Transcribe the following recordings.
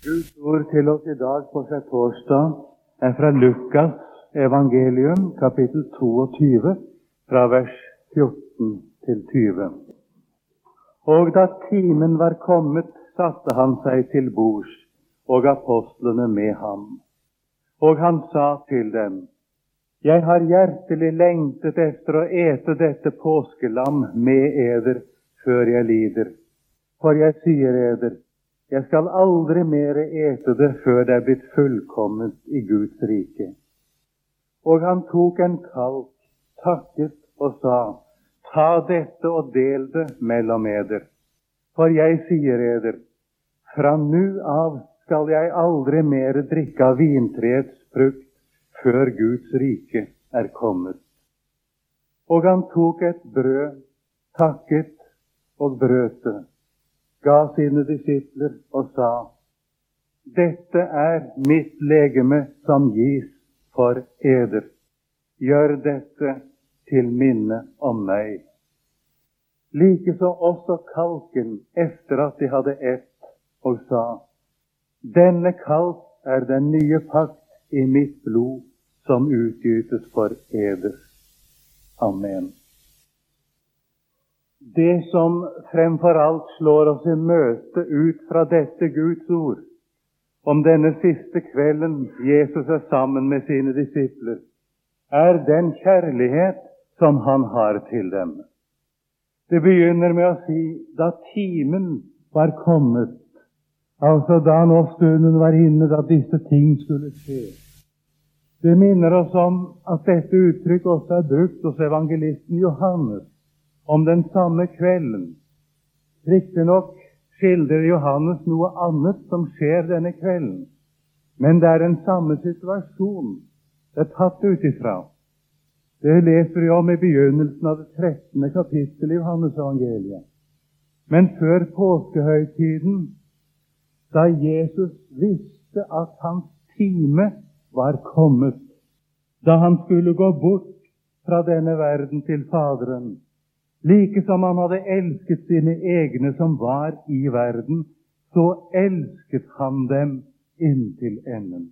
Guds ord til oss i dag på torsdag er fra Lukas evangelium, kapittel 22, fra vers 14 til 20. Og da timen var kommet, satte han seg til bords, og apostlene med ham. Og han sa til dem, Jeg har hjertelig lengtet etter å ete dette påskelam med eder før jeg lider. For jeg sier eder, jeg skal aldri mer ete det før det er blitt fullkomment i Guds rike. Og han tok en kalk, takket og sa, Ta dette og del det mellom eder. For jeg sier eder, fra nu av skal jeg aldri mer drikke av vintreets frukt før Guds rike er kommet. Og han tok et brød, takket og brøt det ga sine disipler og sa:" Dette er mitt legeme som gis for eder. Gjør dette til minne om meg. Likeså også kalken etter at de hadde ett, og sa:" Denne kalk er den nye pakt i mitt blod, som utgytes for eder. Amen. Det som fremfor alt slår oss i møte ut fra dette Guds ord, om denne siste kvelden Jesus er sammen med sine disipler, er den kjærlighet som han har til dem. Det begynner med å si da timen var kommet, altså da nå stunden var inne da disse ting skulle skje. Det minner oss om at dette uttrykk også er brukt hos evangelisten Johannes om den samme kvelden. Riktignok skildrer Johannes noe annet som skjer denne kvelden, men det er den samme situasjon det er tatt ut ifra. Det leser vi om i begynnelsen av det 13. kapittelet i Johannes evangeliet. Men før påskehøytiden, da Jesus visste at hans time var kommet, da han skulle gå bort fra denne verden til Faderen, Like som han hadde elsket sine egne som var i verden, så elsket han dem inntil enden.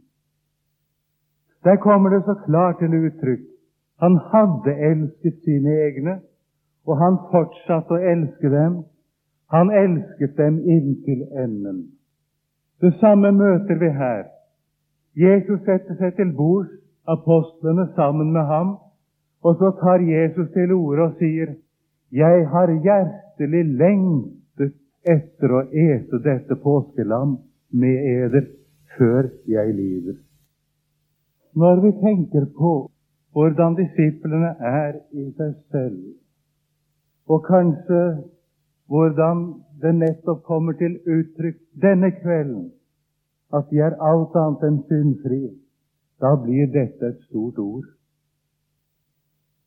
Der kommer det så klart til uttrykk. Han hadde elsket sine egne, og han fortsatte å elske dem. Han elsket dem inntil enden. Det samme møter vi her. Jesus setter seg til bords, apostlene sammen med ham, og så tar Jesus til orde og sier jeg har hjertelig lengtet etter å ete dette påskelam med eder før jeg lider. Når vi tenker på hvordan disiplene er i seg selv, og kanskje hvordan det nettopp kommer til uttrykk denne kvelden at de er alt annet enn syndfri, da blir dette et stort ord.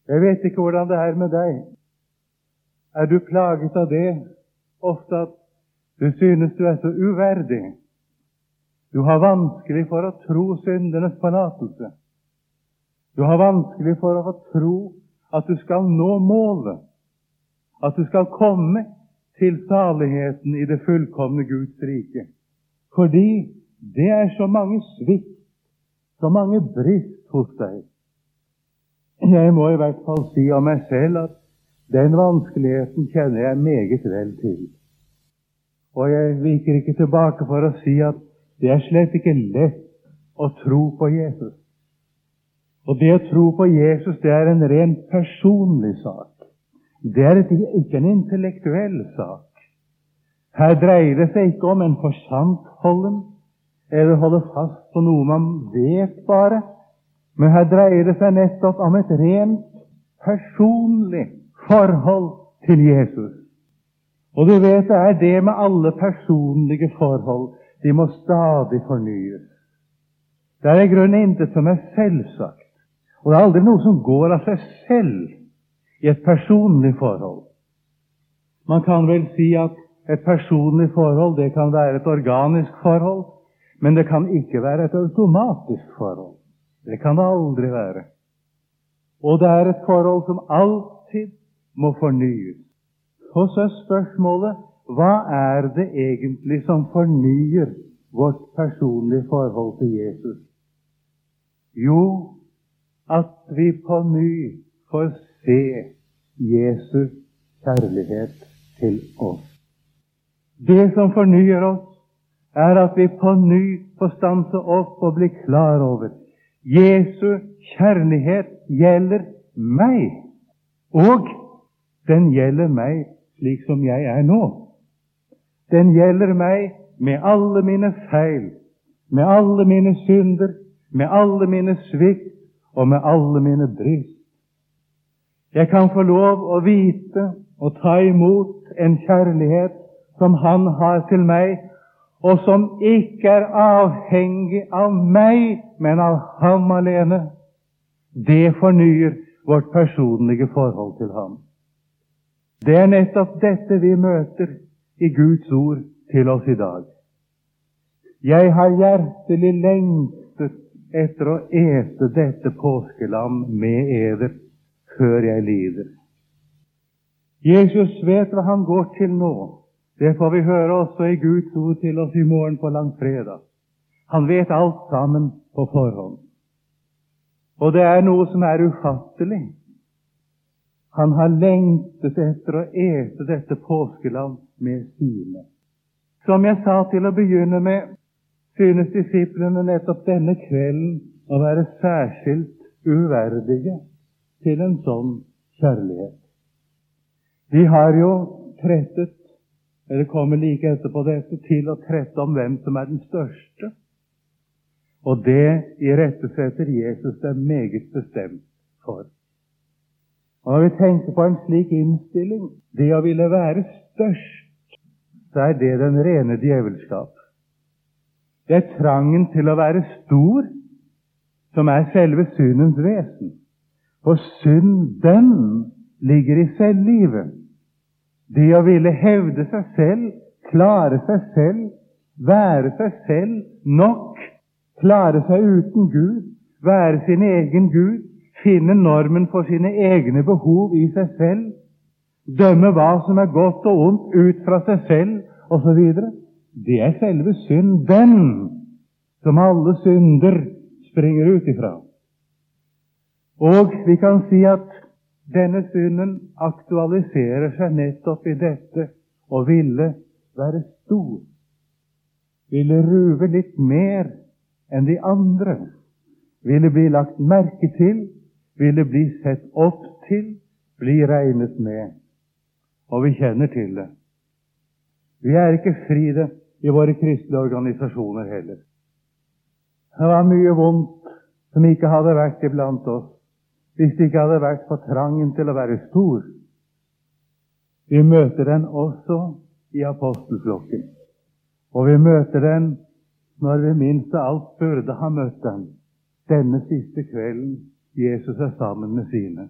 Jeg vet ikke hvordan det er med deg, er du plaget av det ofte at du synes du er så uverdig? Du har vanskelig for å tro syndenes forlatelse. Du har vanskelig for å tro at du skal nå målet, at du skal komme til saligheten i det fullkomne Guds rike. Fordi det er så mange svikt, så mange brist hos deg. Jeg må i hvert fall si om meg selv at den vanskeligheten kjenner jeg meget vel til. Og jeg viker ikke tilbake for å si at det er slett ikke lett å tro på Jesus. Og det å tro på Jesus, det er en rent personlig sak. Det er ikke en intellektuell sak. Her dreier det seg ikke om en forsantholden eller holde fast på noe man vet bare, men her dreier det seg nettopp om et rent personlig forhold til Jesus. Og du vet det er det med alle personlige forhold. De må stadig fornyes. Det er i grunnen intet som er selvsagt. Og det er aldri noe som går av seg selv i et personlig forhold. Man kan vel si at et personlig forhold det kan være et organisk forhold, men det kan ikke være et automatisk forhold. Det kan det aldri være. Og det er et forhold som alltid må fornyes. Og så er spørsmålet hva er det egentlig som fornyer vårt personlige forhold til Jesus? Jo, at vi på ny får se Jesus kjærlighet til oss. Det som fornyer oss, er at vi på ny får stanse opp og bli klar over Jesu kjærlighet gjelder meg, og den gjelder meg slik som jeg er nå. Den gjelder meg med alle mine feil, med alle mine synder, med alle mine svikt og med alle mine bryst. Jeg kan få lov å vite og ta imot en kjærlighet som Han har til meg, og som ikke er avhengig av meg, men av Ham alene. Det fornyer vårt personlige forhold til Ham. Det er nettopp dette vi møter i Guds ord til oss i dag. Jeg har hjertelig lengtet etter å ete dette påskelam med eder før jeg lider. Jesus vet hva han går til nå. Det får vi høre også i Guds ord til oss i morgen på langfredag. Han vet alt sammen på forhånd. Og det er noe som er ufattelig. Han har lengtet etter å ete dette påskelam med sine. Som jeg sa til å begynne med, synes disiplene nettopp denne kvelden å være særskilt uverdige til en sånn kjærlighet. De har jo trettet, eller kommer like etterpå dette, til å trette om hvem som er den største. Og det irettesetter Jesus dem meget bestemt for. Og Når vi tenker på en slik innstilling, det å ville være størst, så er det den rene djevelskap. Det er trangen til å være stor som er selve syndens vesen. For synden ligger i selvlivet. Det å ville hevde seg selv, klare seg selv, være seg selv nok, klare seg uten Gud, være sin egen Gud, finne normen for sine egne behov i seg selv, dømme hva som er godt og ondt ut fra seg selv osv. Det er selve synden som alle synder springer ut ifra. Og vi kan si at denne synden aktualiserer seg nettopp i dette å ville være stor. Ville ruve litt mer enn de andre. Ville bli lagt merke til, ville bli sett opp til, bli regnet med. Og vi kjenner til det. Vi er ikke fri det i våre kristelige organisasjoner heller. Det var mye vondt som ikke hadde vært iblant oss hvis det ikke hadde vært for trangen til å være stor. Vi møter den også i apostelflokken. Og vi møter den når vi minst av alt burde ha møtt den denne siste kvelden Jesus er sammen med sine.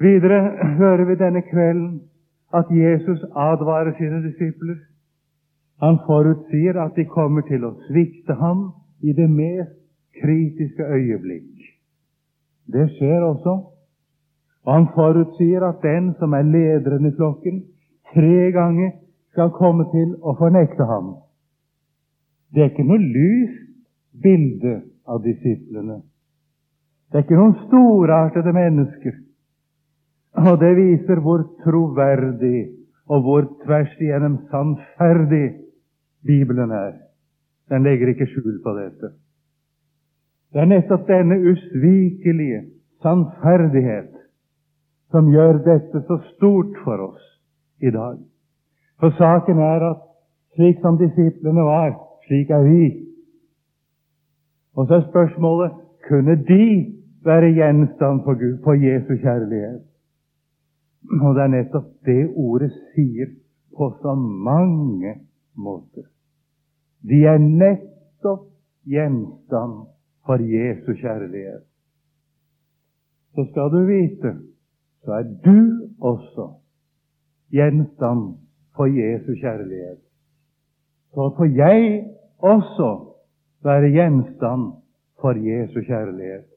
Videre hører vi denne kvelden at Jesus advarer sine disipler. Han forutsier at de kommer til å svikte ham i det mest kritiske øyeblikk. Det skjer også. Og han forutsier at den som er lederen i flokken, tre ganger skal komme til å fornekte ham. Det er ikke noe lyst bilde av disiplene. Det er ikke noen storartede mennesker. Og det viser hvor troverdig og hvor tvers igjennom sannferdig Bibelen er. Den legger ikke skjul på dette. Det er nettopp denne usvikelige sannferdighet som gjør dette så stort for oss i dag. For saken er at slik som disiplene var, slik er vi. Og så er spørsmålet kunne de være gjenstand for, Gud, for Jesu kjærlighet. Og det er nettopp det ordet sier på så mange måter. De er nettopp gjenstand for Jesu kjærlighet. Så skal du vite, så er du også gjenstand for Jesu kjærlighet. Så får jeg også være gjenstand for Jesu kjærlighet.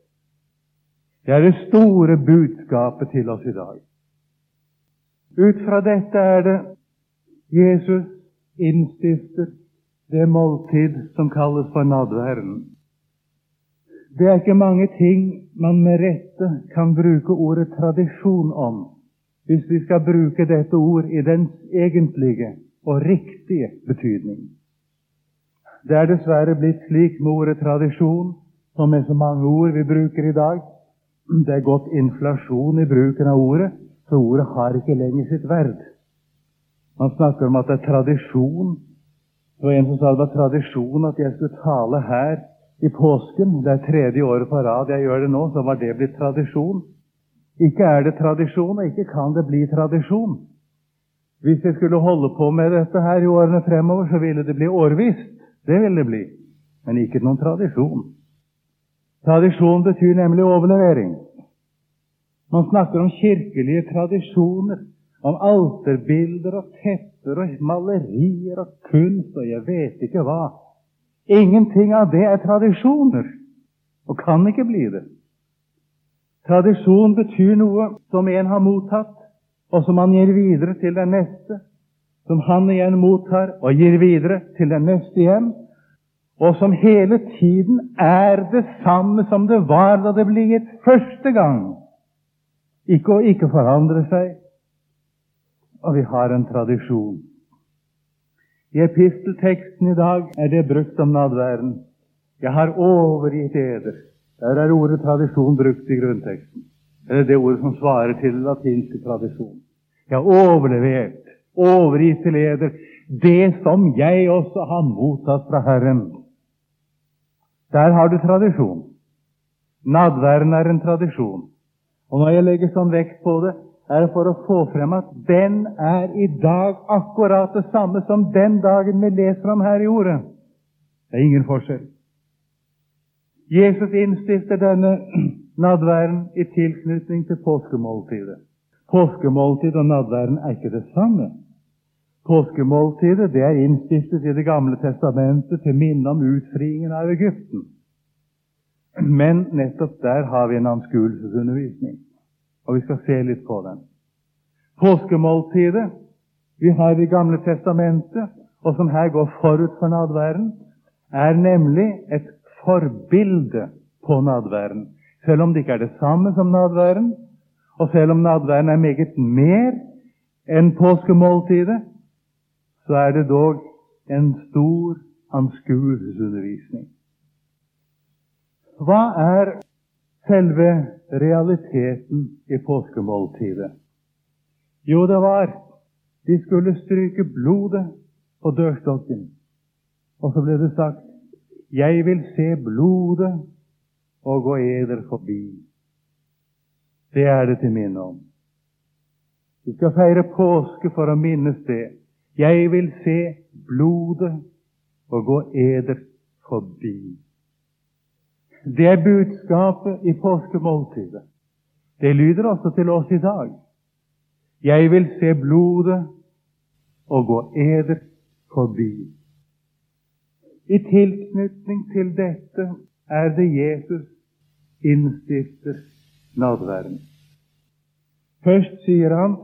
Det er det store budskapet til oss i dag. Ut fra dette er det Jesus innstifter det måltid som kalles for nadværen. Det er ikke mange ting man med rette kan bruke ordet tradisjon om, hvis vi skal bruke dette ord i dens egentlige og riktige betydning. Det er dessverre blitt slik med ordet tradisjon som med så mange ord vi bruker i dag. Det er gått inflasjon i bruken av ordet, så ordet har ikke lenger sitt verd. Man snakker om at det er tradisjon. Det var en som sa det var tradisjon at jeg skulle tale her i påsken. Det er tredje året på rad jeg gjør det nå, så var det blitt tradisjon. Ikke er det tradisjon, og ikke kan det bli tradisjon. Hvis jeg skulle holde på med dette her i årene fremover, så ville det bli årvisst. Det ville det bli. Men ikke noen tradisjon. Tradisjon betyr nemlig overlevering. Man snakker om kirkelige tradisjoner, om alterbilder og tepper og malerier og kunst og jeg vet ikke hva. Ingenting av det er tradisjoner, og kan ikke bli det. Tradisjon betyr noe som en har mottatt, og som han gir videre til den neste, som han igjen mottar og gir videre til den neste igjen, og som hele tiden er det samme som det var da det ble gitt første gang. Ikke å ikke forandre seg. Og vi har en tradisjon. I epistelteksten i dag er det brukt om nadværen. Jeg har overgitt eder. Der er ordet tradisjon brukt i grunnteksten. Eller det ordet som svarer til den latinske tradisjon. Jeg har overlevert, overgitt til eder, det som jeg også har mottatt fra Herren. Der har du tradisjon. Nadværen er en tradisjon. Og når jeg legger sånn vekt på det, er det for å få frem at den er i dag akkurat det samme som den dagen vi leser om her i Ordet. Det er ingen forskjell. Jesus innstifter denne nadværen i tilknytning til påskemåltidet. Påskemåltid og nadværen er ikke det samme. Påskemåltidet det er innstiftet i Det gamle testamentet til minne om utfriingen av Egypten. Men nettopp der har vi en anskuelsesundervisning, og vi skal se litt på den. Påskemåltidet vi har i Det gamle testamentet, og som her går forut for nadværen, er nemlig et forbilde på nadværen. Selv om det ikke er det samme som nadværen, og selv om nadværen er meget mer enn påskemåltidet, så er det dog en stor anskuelsesundervisning. Hva er selve realiteten i påskemåltidet? Jo, det var de skulle stryke blodet på dørstokken. Og så ble det sagt 'Jeg vil se blodet og gå eder forbi'. Det er det til minne om. Vi skal feire påske for å minnes det. Jeg vil se blodet og gå eder forbi. Det er budskapet i påskemåltidet. Det lyder også til oss i dag. Jeg vil se blodet og gå eder forbi. I tilknytning til dette er det Jesus innstifter nadværen. Først sier han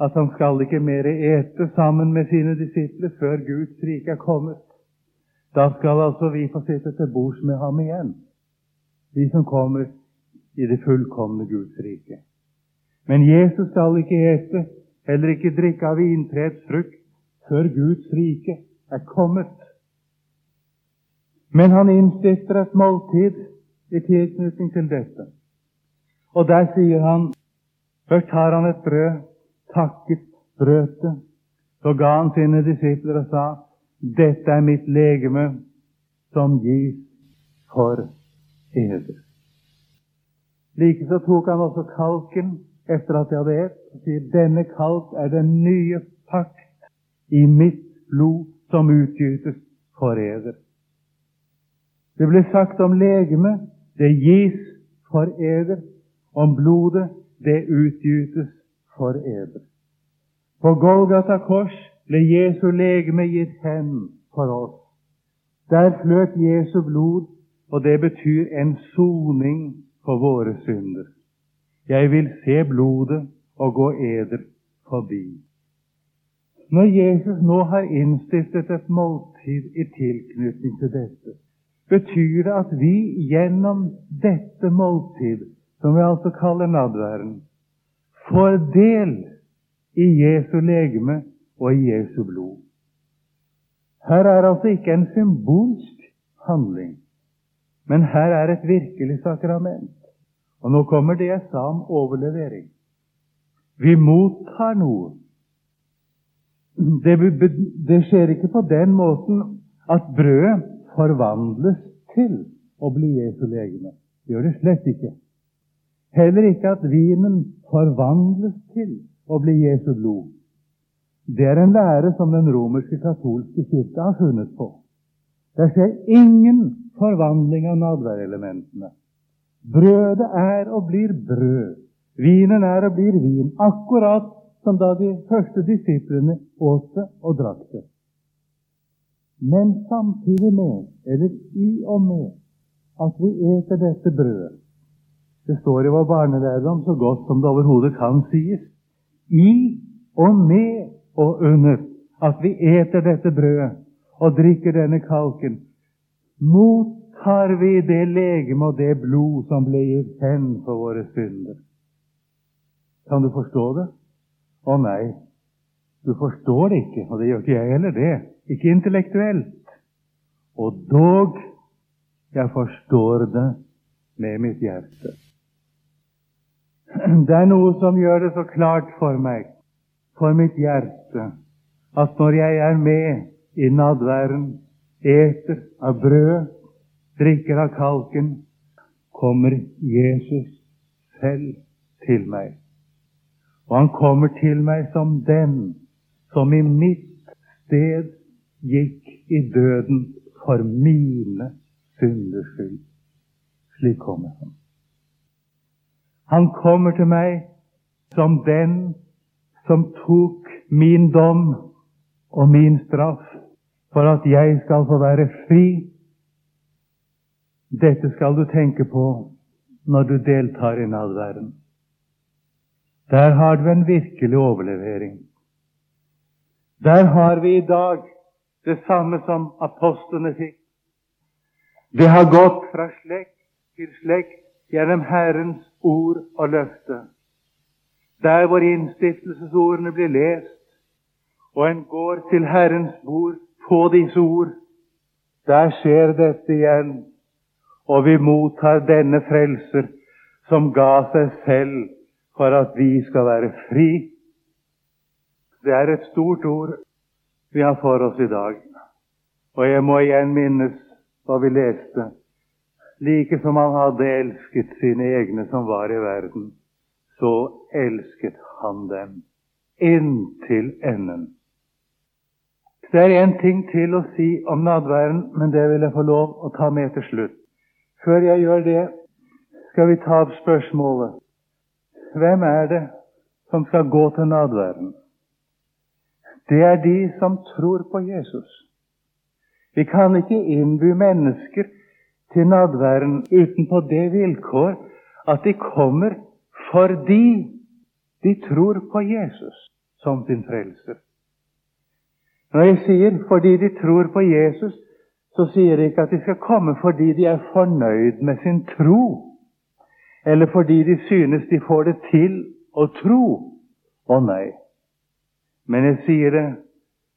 at han skal ikke mer ete sammen med sine disipler før Guds rike er kommet. Da skal altså vi få sitte til bords med ham igjen, vi som kommer i det fullkomne Guds rike. Men Jesus skal ikke ete, heller ikke drikke av vintreets frukt, før Guds rike er kommet. Men han innstifter et måltid i tilknytning til dette. Og der sier han Først tar han et brød, takket, brødet. Så ga han sine disipler og sa, 'Dette er mitt legeme, som gis for eder'. Likeså tok han også kalken etter at de hadde et, og sier, 'Denne kalk er den nye pakt i mitt blod, som utgytes for eder'. Det ble sagt om legemet, det gis for eder. Om blodet, det utgytes for eder. På Golgata kors ble Jesu legeme gitt hen for oss. Der fløt Jesu blod, og det betyr en soning for våre synder. Jeg vil se blodet og gå eder forbi. Når Jesus nå har innstiftet et måltid i tilknytning til dette, betyr det at vi gjennom dette måltid, som vi altså kaller nadværen, får del i Jesu legeme og i Jesu blod. Her er altså ikke en symbolsk handling, men her er et virkelig sakrament. Og nå kommer det jeg sa om overlevering. Vi mottar noe. Det, det skjer ikke på den måten at brødet forvandles til å bli Jesu legeme. Det gjør det slett ikke. Heller ikke at vinen forvandles til å bli Jesu blod. Det er en lære som den romerske katolske kirke har funnet på. Det skjer ingen forvandling av nadværelementene. Brødet er og blir brød. Vinen er og blir vin, akkurat som da de første disiplene åt det og drakk det. Men samtidig med, eller i og med, at vi eter dette brødet Det står i vår barnelærdom så godt som det overhodet kan sies. I og med og under at vi eter dette brødet og drikker denne kalken, mottar vi det legeme og det blod som ble gitt hen for våre synder. Kan du forstå det? Å nei, du forstår det ikke, og det gjør ikke jeg heller det. Ikke intellektuelt. Og dog, jeg forstår det med mitt hjerte. Det er noe som gjør det så klart for meg for mitt hjerte at når jeg er med i nadværen, eter av brød, drikker av kalken, kommer Jesus selv til meg. Og han kommer til meg som den som i mitt sted gikk i døden for mine synders skyld. Slik kommer han. Han kommer til meg som den som tok min dom og min straff for at jeg skal få være fri. Dette skal du tenke på når du deltar i nadværen. Der har du en virkelig overlevering. Der har vi i dag det samme som apostlene fikk. Det har gått fra slekt til slekt gjennom Herrens ord og løfte. Der hvor innstiftelsesordene blir lest, og en går til Herrens bord på disse ord, der skjer dette igjen, og vi mottar denne frelser som ga seg selv for at vi skal være fri. Det er et stort ord vi har for oss i dag. Og jeg må igjen minnes hva vi leste. Like som han hadde elsket sine egne som var i verden, så elsket han dem inntil enden. Det er én ting til å si om nadværen, men det vil jeg få lov å ta med til slutt. Før jeg gjør det, skal vi ta opp spørsmålet Hvem er det som skal gå til nadværen? Det er de som tror på Jesus. Vi kan ikke innby mennesker til nadværen uten på det vilkår at de kommer fordi de tror på Jesus som sin frelser. Når jeg sier 'fordi de tror på Jesus', så sier jeg ikke at de skal komme fordi de er fornøyd med sin tro, eller fordi de synes de får det til å tro. Å nei. Men jeg sier det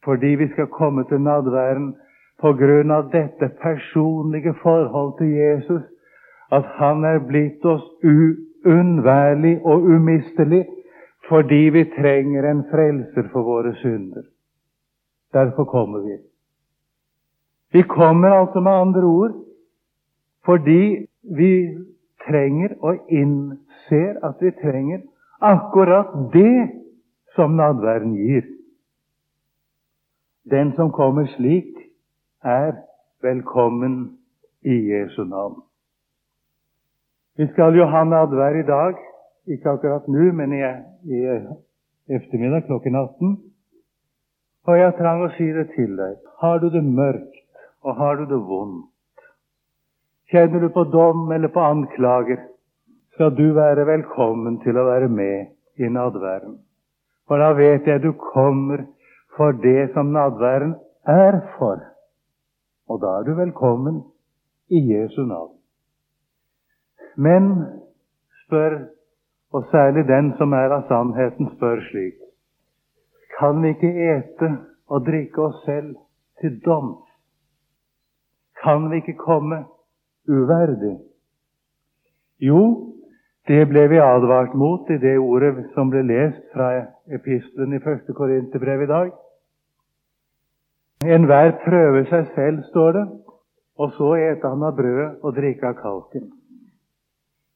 fordi vi skal komme til nadværen på grunn av dette personlige forhold til Jesus, at han er blitt oss uunnværlig og umistelig fordi vi trenger en frelser for våre synder. Derfor kommer vi. Vi kommer altså med andre ord fordi vi trenger og innser at vi trenger akkurat det som nadværen gir. Den som kommer slik, er velkommen i Jesu navn. Vi skal jo ha nadvær i dag. Ikke akkurat nå, men i, i eftermiddag klokken 18. Og jeg trang å si det til deg. Har du det mørkt, og har du det vondt, kjenner du på dom eller på anklager, skal du være velkommen til å være med i nadværen. For da vet jeg du kommer for det som nadværen er for. Og da er du velkommen i Jesu navn. Men spør, og særlig den som er av sannheten, spør slik Kan vi ikke ete og drikke oss selv til doms? Kan vi ikke komme uverdig? Jo, det ble vi advart mot i det ordet som ble lest fra epistelen i første Korinterbrev i dag. Enhver prøver seg selv, står det, og så eter han av brødet og drikker av kalken.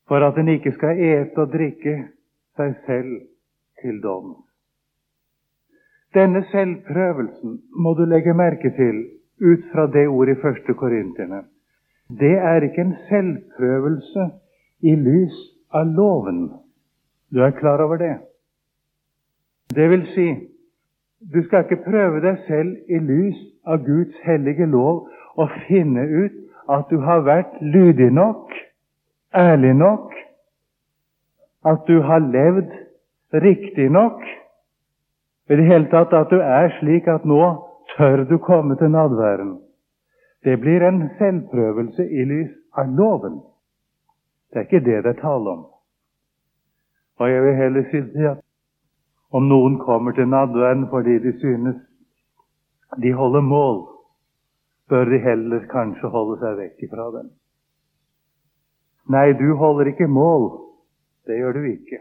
For at en ikke skal ete og drikke seg selv til dom. Denne selvprøvelsen må du legge merke til ut fra det ordet i første Korinterne. Det er ikke en selvprøvelse i lys av loven. Du er klar over det? Det vil si, du skal ikke prøve deg selv i lys av Guds hellige lov og finne ut at du har vært lydig nok, ærlig nok, at du har levd riktig nok, i det hele tatt at du er slik at nå tør du komme til nadværen. Det blir en selvprøvelse i lys av loven. Det er ikke det det er tale om. Og jeg vil heller si at om noen kommer til nadværen fordi de synes de holder mål, bør de heller kanskje holde seg vekk ifra den. Nei, du holder ikke mål. Det gjør du ikke.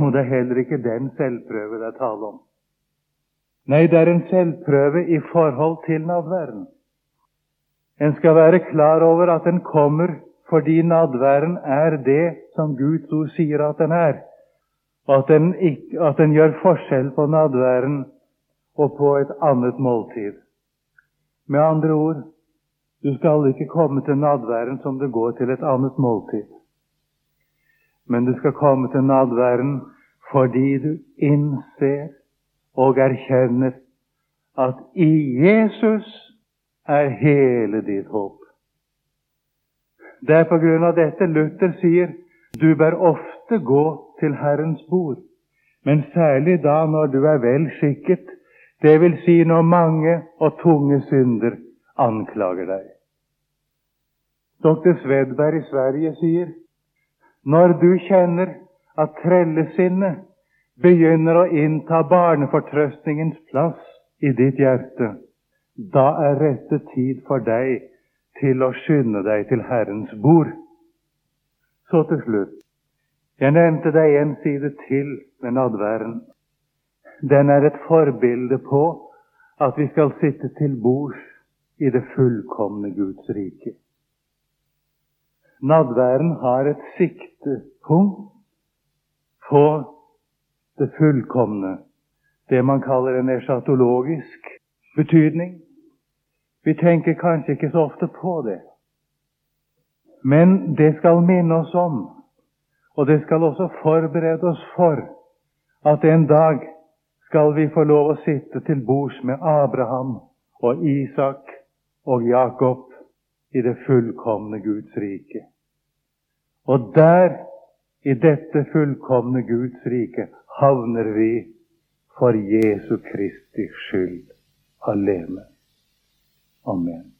Og det er heller ikke den selvprøve det er tale om. Nei, det er en selvprøve i forhold til nadværen. En skal være klar over at den kommer fordi nadværen er det som Guds ord sier at den er og at den, ikke, at den gjør forskjell på nadværen og på et annet måltid. Med andre ord du skal ikke komme til nadværen som du går til et annet måltid. Men du skal komme til nadværen fordi du innser og erkjenner at i Jesus er hele ditt håp. Det er på grunn av dette Luther sier du bør ofte gå til Herrens bord, men særlig da når du er vel skikket, det vil si når mange og tunge synder anklager deg. Dr. Svedberg i Sverige sier når du kjenner at trellesinnet begynner å innta barnefortrøstningens plass i ditt hjerte, da er rette tid for deg til å skynde deg til Herrens bord. Så til slutt jeg nevnte deg en side til med nadværen. Den er et forbilde på at vi skal sitte til bords i det fullkomne Guds rike. Nadværen har et siktepunkt på det fullkomne, det man kaller en eschatologisk betydning. Vi tenker kanskje ikke så ofte på det, men det skal minne oss om og det skal også forberede oss for at en dag skal vi få lov å sitte til bords med Abraham og Isak og Jakob i det fullkomne Guds rike. Og der, i dette fullkomne Guds rike, havner vi for Jesu Kristi skyld alene. Amen.